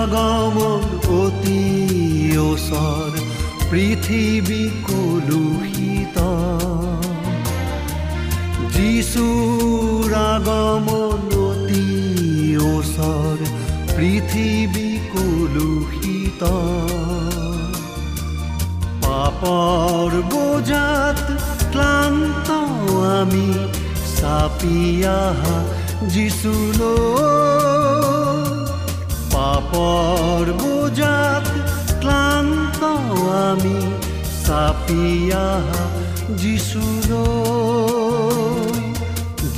আগমন অতি ওচৰ পৃথিৱী কলুষিত। যিচুৰ আগমন অতি ওচৰ পৃথিৱী কলুষিত। পাপৰ বোজাত ক্লান্ত আমি চাপি আহা যিচুলৈ পাপৰ বোজাত ক্লান্ত আমি চাপি আহা যিচুলৈ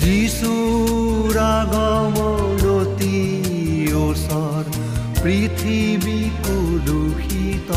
যিচুৰ আগমনতি ওচৰ পৃথিৱী কলুষিত।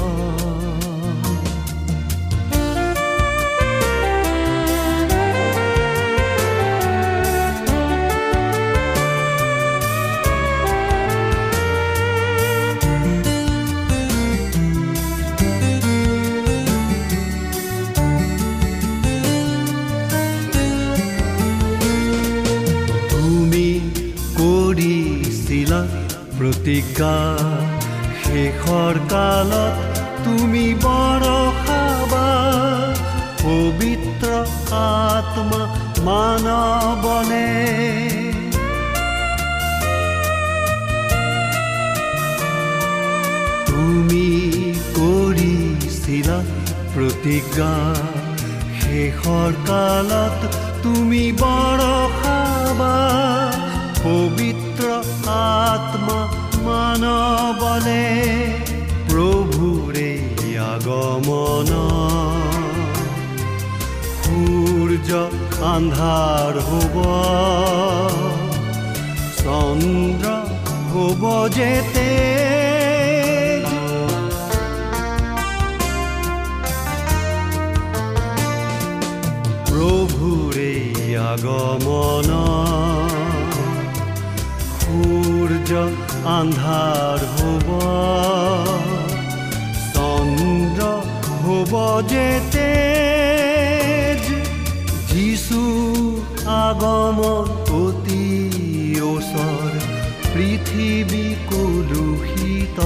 আগমন সূৰ্য আন্ধাৰ হ'ব চন্দ্ৰ হ'ব যে তেজ প্ৰভুৰে আগমন সূৰ্য আন্ধাৰ হ'ব। তেজ যিচু আগমন অতি ওচৰ পৃথিৱী কলুষিত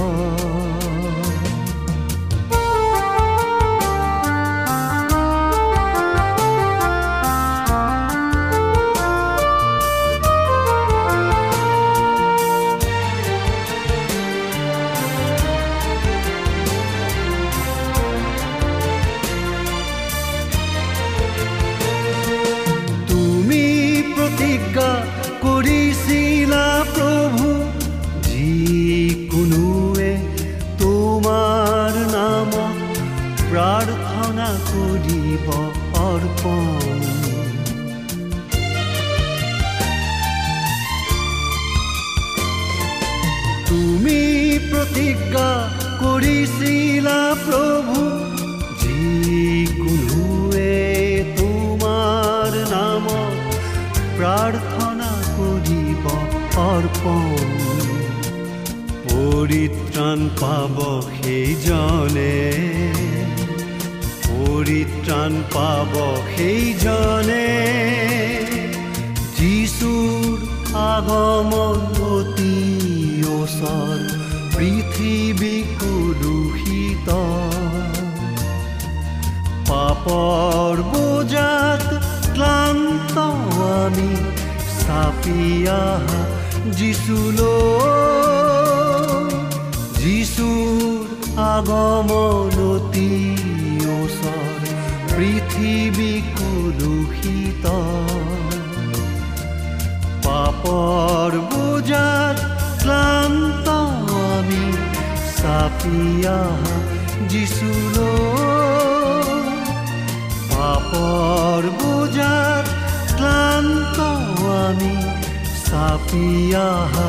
পাব সেইজনে যিচুৰ আগমন অতি ওচৰ পৃথিৱী কলুষিত। পাপৰ বোজাত ক্লান্ত আমি চাপি আহা যিচুলৈ যিচুৰ আগমনতি ওচৰ পৃথিৱী কলুষিত পাপৰ বোজাত ক্লান্ত আমি চাপি আহা যিচুলৈ পাপৰ বোজাত ক্লান্ত আমি চাপি আহা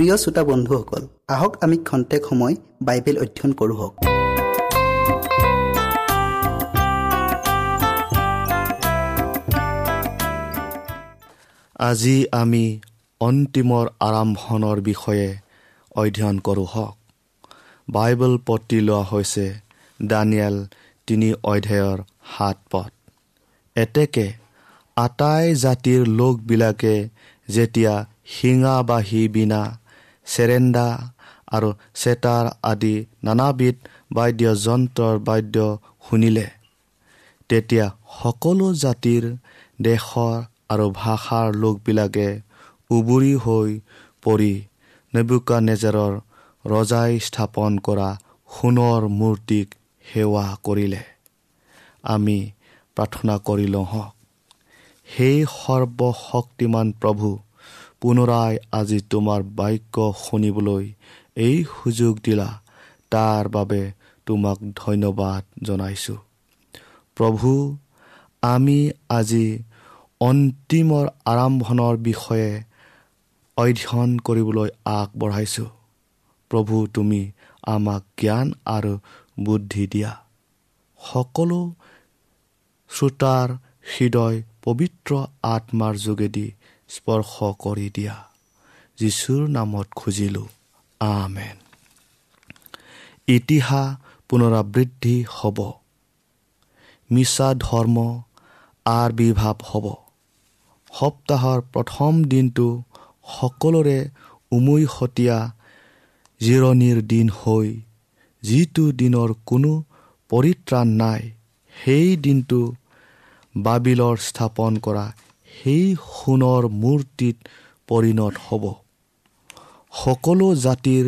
প্ৰিয় শ্ৰোতা বন্ধুসকল আহক আমি খন্তেক সময় বাইবেল অধ্যয়ন কৰোঁ আজি আমি অন্তিমৰ আৰম্ভণৰ বিষয়ে অধ্যয়ন কৰোঁ হওক। বাইবেল পতি লোৱা হৈছে দানিয়েল তিনি অধ্যায়ৰ সাত পদ। এতেকে আটাই জাতিৰ লোকবিলাকে যেতিয়া শিঙা বাঢ়ি বিনা চেৰেণ্ডা আৰু চেতাৰ আদি নানাবিধ বাদ্যযন্ত্ৰৰ বাদ্য শুনিলে। তেতিয়া সকলো জাতিৰ দেশৰ আৰু ভাষাৰ লোকবিলাকে উবুৰি হৈ পৰি নেবুকা নেজাৰৰ ৰজাই স্থাপন কৰা সোণৰ মূৰ্তিক সেৱা কৰিলে। আমি প্ৰাৰ্থনা কৰি লওঁ হওক। সেই সৰ্বশক্তিমান প্ৰভু পুনৰাই আজি তোমাৰ বাক্য শুনিবলৈ এই সুযোগ দিলা। তাৰ বাবে তোমাক ধন্যবাদ জনাইছোঁ। প্ৰভু আমি আজি অন্তিমৰ আৰম্ভণৰ বিষয়ে অধ্যয়ন কৰিবলৈ আগবঢ়াইছোঁ। প্ৰভু তুমি আমাক জ্ঞান আৰু বুদ্ধি দিয়া। সকলো শ্ৰোতাৰ হৃদয় পবিত্ৰ আত্মাৰ যোগেদি স্পৰ্শ কৰি দিয়া। যীশুৰ নামত খুজিলোঁ আমেন। ইতিহাস পুনৰাবৃদ্ধি হ'ব। মিছা ধৰ্ম আবিৰ্ভাৱ হ'ব। সপ্তাহৰ প্ৰথম দিনটো সকলোৰে উমৈহতীয়া জিৰণিৰ দিন হৈ যিটো দিনৰ কোনো পৰিত্ৰাণ নাই সেই দিনটো বাবিলৰ স্থাপন কৰা সেই সোণৰ মূৰ্তিত পৰিণত হ'ব। সকলো জাতিৰ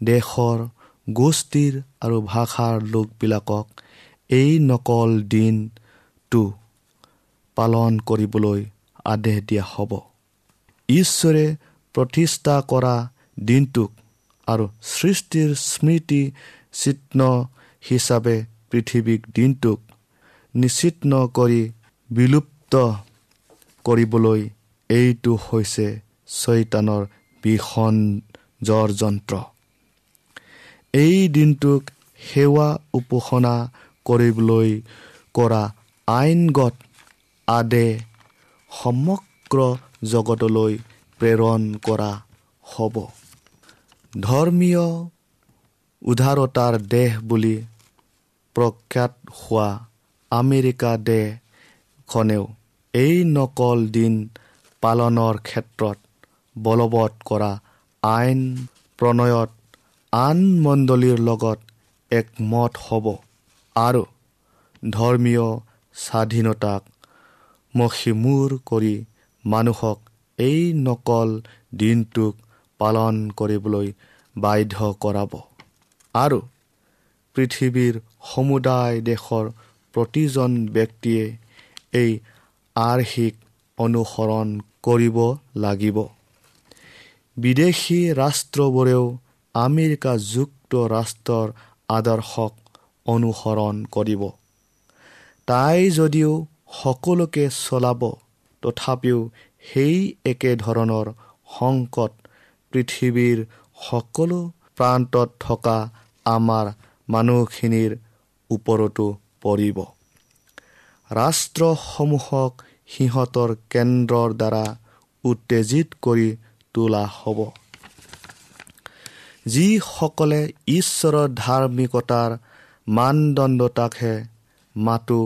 দেশৰ গোষ্ঠীৰ আৰু ভাষাৰ লোকবিলাকক এই নকল দিনটো পালন কৰিবলৈ আদেশ দিয়া হ'ব। ঈশ্বৰে প্ৰতিষ্ঠা কৰা দিনটোক আৰু সৃষ্টিৰ স্মৃতি চিহ্ন হিচাপে পৃথিৱীক দিনটোক নিশ্চিহ্ন কৰি বিলুপ্ত কৰিবলৈ এইটো হৈছে চৈতানৰ ভীষণ যন্ত্ৰ এই দিনটোক সেৱা উপাসনা কৰিবলৈ কৰা আইনগত আদে সমগ্ৰ জগতলৈ প্ৰেৰণ কৰা হ'ব। ধৰ্মীয় উদাৰতাৰ দেশ বুলি প্ৰখ্যাত হোৱা আমেৰিকা দেশখনেও এই নকল দিন পালনৰ ক্ষেত্ৰত বলবৎ কৰা আইন প্ৰণয়ত আন মণ্ডলীৰ লগত একমত হ'ব আৰু ধৰ্মীয় স্বাধীনতাক মষিমূৰ কৰি মানুহক এই নকল দিনটোক পালন কৰিবলৈ বাধ্য কৰাব। আৰু পৃথিৱীৰ সমুদায় দেশৰ প্ৰতিজন ব্যক্তিয়ে এই আৰ্হিক অনুসৰণ কৰিব লাগিব। বিদেশী ৰাষ্ট্ৰবোৰেও আমেৰিকা যুক্তৰাষ্ট্ৰৰ আদৰ্শক অনুসৰণ কৰিব। তাই যদিও সকলোকে চলাব তথাপিও সেই একেধৰণৰ সংকট পৃথিৱীৰ সকলো প্ৰান্তত থকা আমাৰ মানুহখিনিৰ ওপৰতো পৰিব। ৰাষ্ট্ৰসমূহক সিহঁতৰ কেন্দ্ৰৰ দ্বাৰা উত্তেজিত কৰি তোলা হ'ব। যিসকলে ঈশ্বৰৰ ধাৰ্মিকতাৰ মানদণ্ডতাকহে মাতো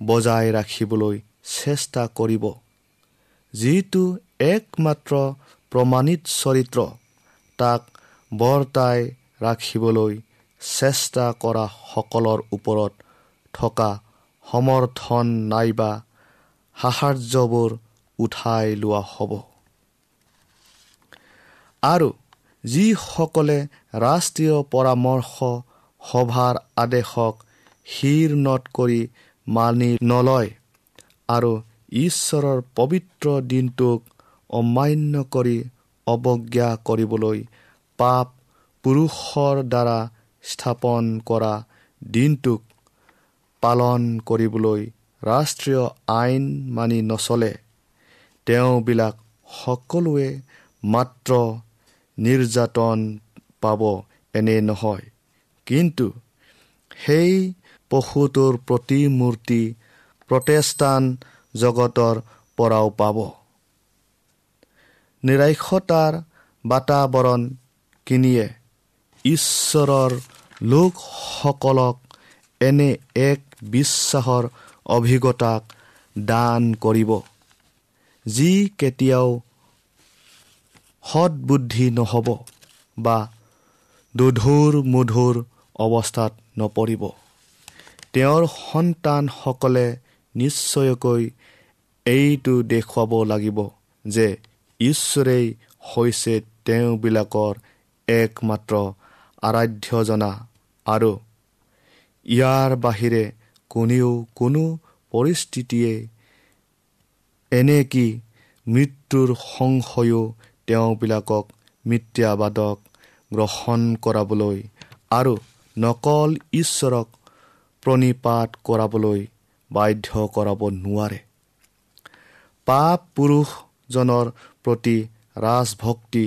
বজাই ৰাখিবলৈ চেষ্টা কৰিব যিটো একমাত্ৰ প্ৰমাণিত চৰিত্ৰ তাক বৰ্তাই ৰাখিবলৈ চেষ্টা কৰা সকলৰ ওপৰত থকা সমৰ্থন নাইবা সাহাৰ্যবোৰ উঠাই লোৱা হ'ব। আৰু যিসকলে ৰাষ্ট্ৰীয় পৰামৰ্শ সভাৰ আদেশক শিৰ নট কৰি মানি নলয় আৰু ঈশ্বৰৰ পবিত্ৰ দিনটোক অমান্য কৰি অৱজ্ঞা কৰিবলৈ পাপ পুৰুষৰ দ্বাৰা স্থাপন কৰা দিনটোক পালন কৰিবলৈ ৰাষ্ট্ৰীয় আইন মানি নচলে। তেওঁবিলাক সকলোৱে মাত্ৰ নিৰ্যাতন পাব এনে নহয়। কিন্তু সেই পশুটোৰ প্ৰতিমূৰ্তি প্ৰটেষ্টান জগতৰ পৰাও পাব। নিৰাক্ষতাৰ বাতাৱৰণ কিনিয়ে ঈশ্বৰৰ লোকসকলক এনে এক বিশ্বাসৰ অভিজ্ঞতাক দান কৰিব। যি কেতিয়াও সৎবুদ্ধি নহ'ব বা দুধুৰ মধুৰ অৱস্থাত নপৰিব। তেওঁৰ সন্তানসকলে নিশ্চয়কৈ এইটো দেখুৱাব লাগিব যে ঈশ্বৰেই হৈছে তেওঁবিলাকৰ একমাত্ৰ আৰাধ্যজনা আৰু ইয়াৰ বাহিৰে কোনেও কোনো পৰিস্থিতিয়ে এনেকি মৃত্যুৰ সংশয়ো তেওঁবিলাকক মিথ্যাবাদক গ্ৰহণ কৰাবলৈ আৰু নকল ঈশ্বৰক প্ৰণিপাত কৰাবলৈ বাধ্য কৰাব নোৱাৰে। পাপ পুৰুষজনৰ প্ৰতি ৰাজভক্তি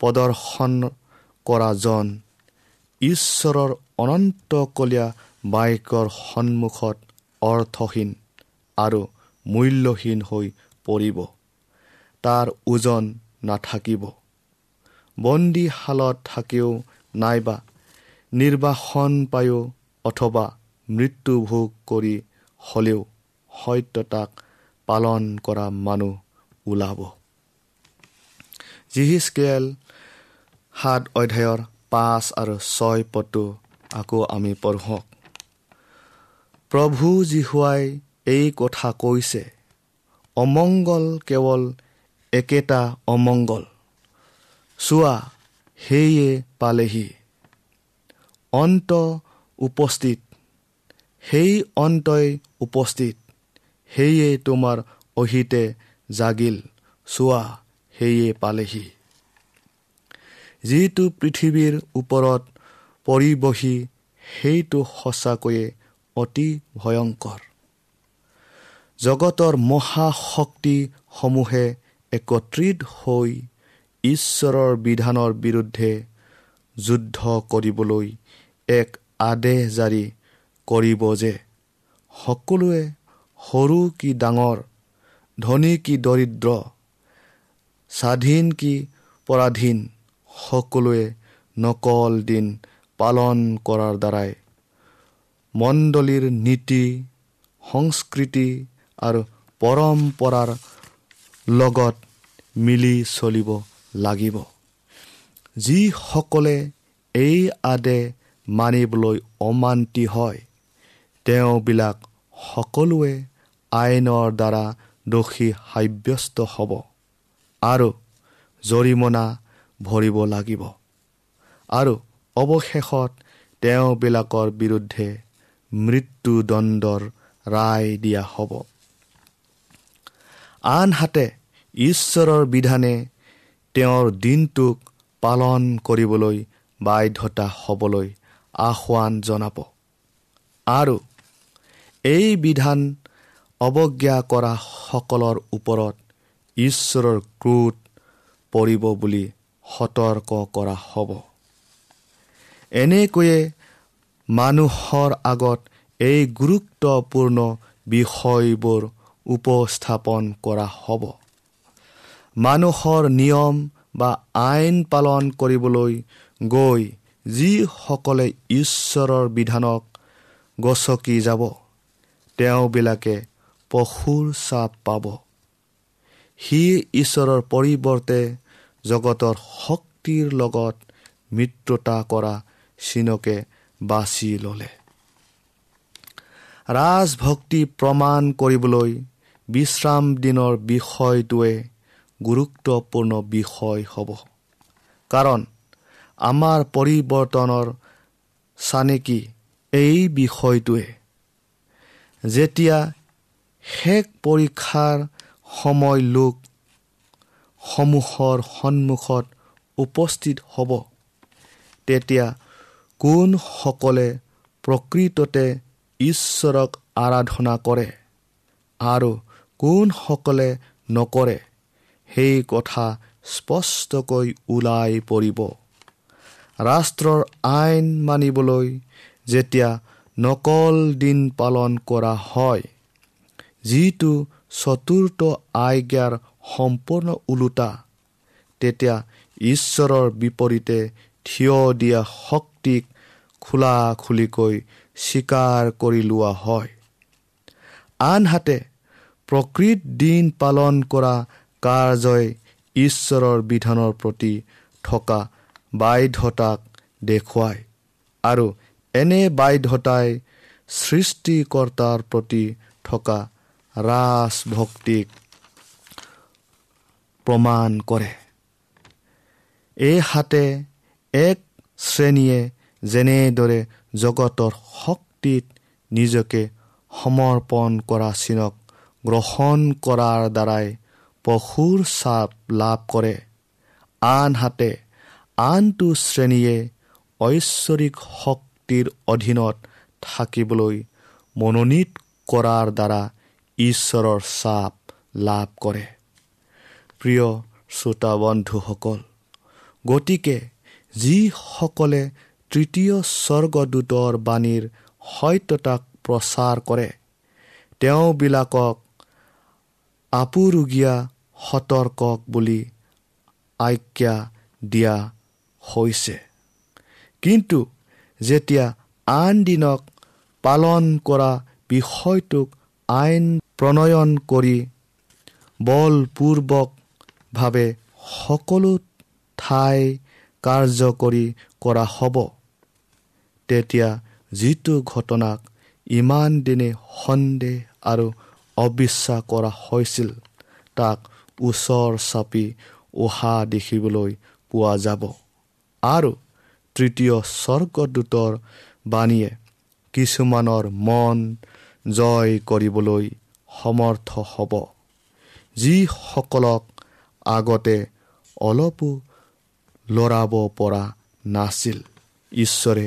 প্ৰদৰ্শন কৰাজন ঈশ্বৰৰ অনন্তকলীয়া বাক্যৰ সন্মুখত অৰ্থহীন আৰু মূল্যহীন হৈ পৰিব। তাৰ ওজন নাথাকিব। বন্দীশালত থাকিও নাইবা নিৰ্বাসন পায়ো অথবা মৃত্যু ভোগ কৰি হ'লেও সত্যতাক পালন কৰা মানুহ ওলাব। জিহিচকেল সাত অধ্যায়ৰ পাঁচ আৰু ছয় পদটো আকৌ আমি পঢ়োঁ। প্ৰভু জীহুৱাই এই কথা কৈছে অমংগল কেৱল একেটা অমংগল। চোৱা সেয়ে পালেহি। অন্ত উপস্থিত সেই অন্তই উপস্থিত সেয়ে তোমাৰ অহিতে জাগিল। চোৱা সেয়ে পালেহি। যিটো পৃথিৱীৰ ওপৰত পৰিবহি সেইটো সঁচাকৈয়ে অতি ভয়ংকৰ। জগতৰ মহাশক্তিসমূহে একত্ৰিত হৈ ঈশ্বৰৰ বিধানৰ বিৰুদ্ধে যুদ্ধ কৰিবলৈ এক আদেশ জাৰি কৰিব যে সকলোৱে সৰু কি ডাঙৰ ধনী কি দৰিদ্ৰ স্বাধীন কি পৰাধীন সকলোৱে নকল দিন পালন কৰাৰ দ্বাৰাই মণ্ডলীৰ নীতি সংস্কৃতি আৰু পৰম্পৰাৰ লগত মিলি চলিব লাগিব। যিসকলে এই আদে মানিবলৈ অমান্তি হয় তেওঁবিলাক সকলোৱে আইনৰ দ্বাৰা দোষী সাব্যস্ত হ'ব আৰু জৰিমনা ভৰিব লাগিব। আৰু অৱশেষত তেওঁবিলাকৰ বিৰুদ্ধে মৃত্যুদণ্ডৰ ৰায় দিয়া হ'ব। আনহাতে ঈশ্বৰৰ বিধানে তেওঁৰ দিনটোক পালন কৰিবলৈ বাধ্যতা হ'বলৈ আহ্বান জনাব। আৰু এই বিধান অৱজ্ঞা কৰা সকলৰ ওপৰত ঈশ্বৰৰ ক্ৰোধ পৰিব বুলি সতৰ্ক কৰা হ'ব। এনেকৈয়ে মানুহৰ আগত এই গুৰুত্বপূৰ্ণ বিষয়বোৰ উপস্থাপন কৰা হ'ব। মানুহৰ নিয়ম বা আইন পালন কৰিবলৈ গৈ যিসকলে ঈশ্বৰৰ বিধানক গচকি যাব তেওঁবিলাকে পশুৰ চাপ পাব। সি ঈশ্বৰৰ পৰিৱৰ্তে জগতৰ শক্তিৰ লগত মিত্ৰতা কৰা চিনকে বাছি ল'লে। ৰাজভক্তি প্ৰমাণ কৰিবলৈ বিশ্ৰাম দিনৰ বিষয়টোৱে গুৰুত্বপূৰ্ণ বিষয় হ'ব। কাৰণ আমাৰ পৰিৱৰ্তনৰ চানেকি এই বিষয়টোৱে যেতিয়া শেষ পৰীক্ষাৰ সময় লোক সমূহৰ সন্মুখত উপস্থিত হ'ব তেতিয়া কোনসকলে প্ৰকৃততে ঈশ্বৰক আৰাধনা কৰে আৰু কোনসকলে নকৰে সেই কথা স্পষ্টকৈ ওলাই পৰিব। ৰাষ্ট্ৰৰ আইন মানিবলৈ যেতিয়া নকল দিন পালন কৰা হয় যিটো চতুৰ্থ আজ্ঞাৰ সম্পূৰ্ণ ওলোটা তেতিয়া ঈশ্বৰৰ বিপৰীতে থিয় দিয়া শক্তিক খোলা খুলিকৈ স্বীকাৰ কৰি লোৱা হয়। আনহাতে প্ৰকৃত দিন পালন কৰা কাৰ্যই ঈশ্বৰৰ বিধানৰ প্ৰতি থকা বাধ্যতাক দেখুৱায় আৰু এনে বাধ্যতাই সৃষ্টিকৰ্তাৰ প্ৰতি থকা ৰাজভক্তিক প্ৰমাণ কৰে। এই হাতে এক শ্ৰেণীয়ে যেনেদৰে জগতৰ শক্তিত নিজকে সমৰ্পণ কৰা চিনক গ্ৰহণ কৰাৰ দ্বাৰাই পশুৰ চাপ লাভ কৰে। আনহাতে আনটো শ্ৰেণীয়ে ঐশ্বৰিক শক্তিৰ অধীনত থাকিবলৈ মনোনীত কৰাৰ দ্বাৰা ঈশ্বৰৰ চাপ লাভ কৰে। প্ৰিয় শ্ৰোতা বন্ধুসকল গতিকে যিসকলে তৃতীয় স্বৰ্গদূতৰ বাণীৰ সত্যতাক প্ৰচাৰ কৰে। তেওঁবিলাকক আপুৰুগীয়া সতৰ্কক বুলি আজ্ঞা দিয়া হৈছে। কিন্তু যেতিয়া আন দিনক পালন কৰা বিষয়টোক আইন প্ৰণয়ন কৰি বলপূৰ্বকভাৱে সকলো ঠাই কাৰ্যকৰী কৰা হ'ব। তেতিয়া যিটো ঘটনাক ইমান দিনে সন্দেহ আৰু অবিশ্বাস কৰা হৈছিল তাক ওচৰ চাপি অহা দেখিবলৈ পোৱা যাব। আৰু তৃতীয় স্বৰ্গদূতৰ বাণীয়ে কিছুমানৰ মন জয় কৰিবলৈ সমৰ্থ হ'ব। যিসকলক আগতে অলপো লৰাব পৰা নাছিল ঈশ্বৰে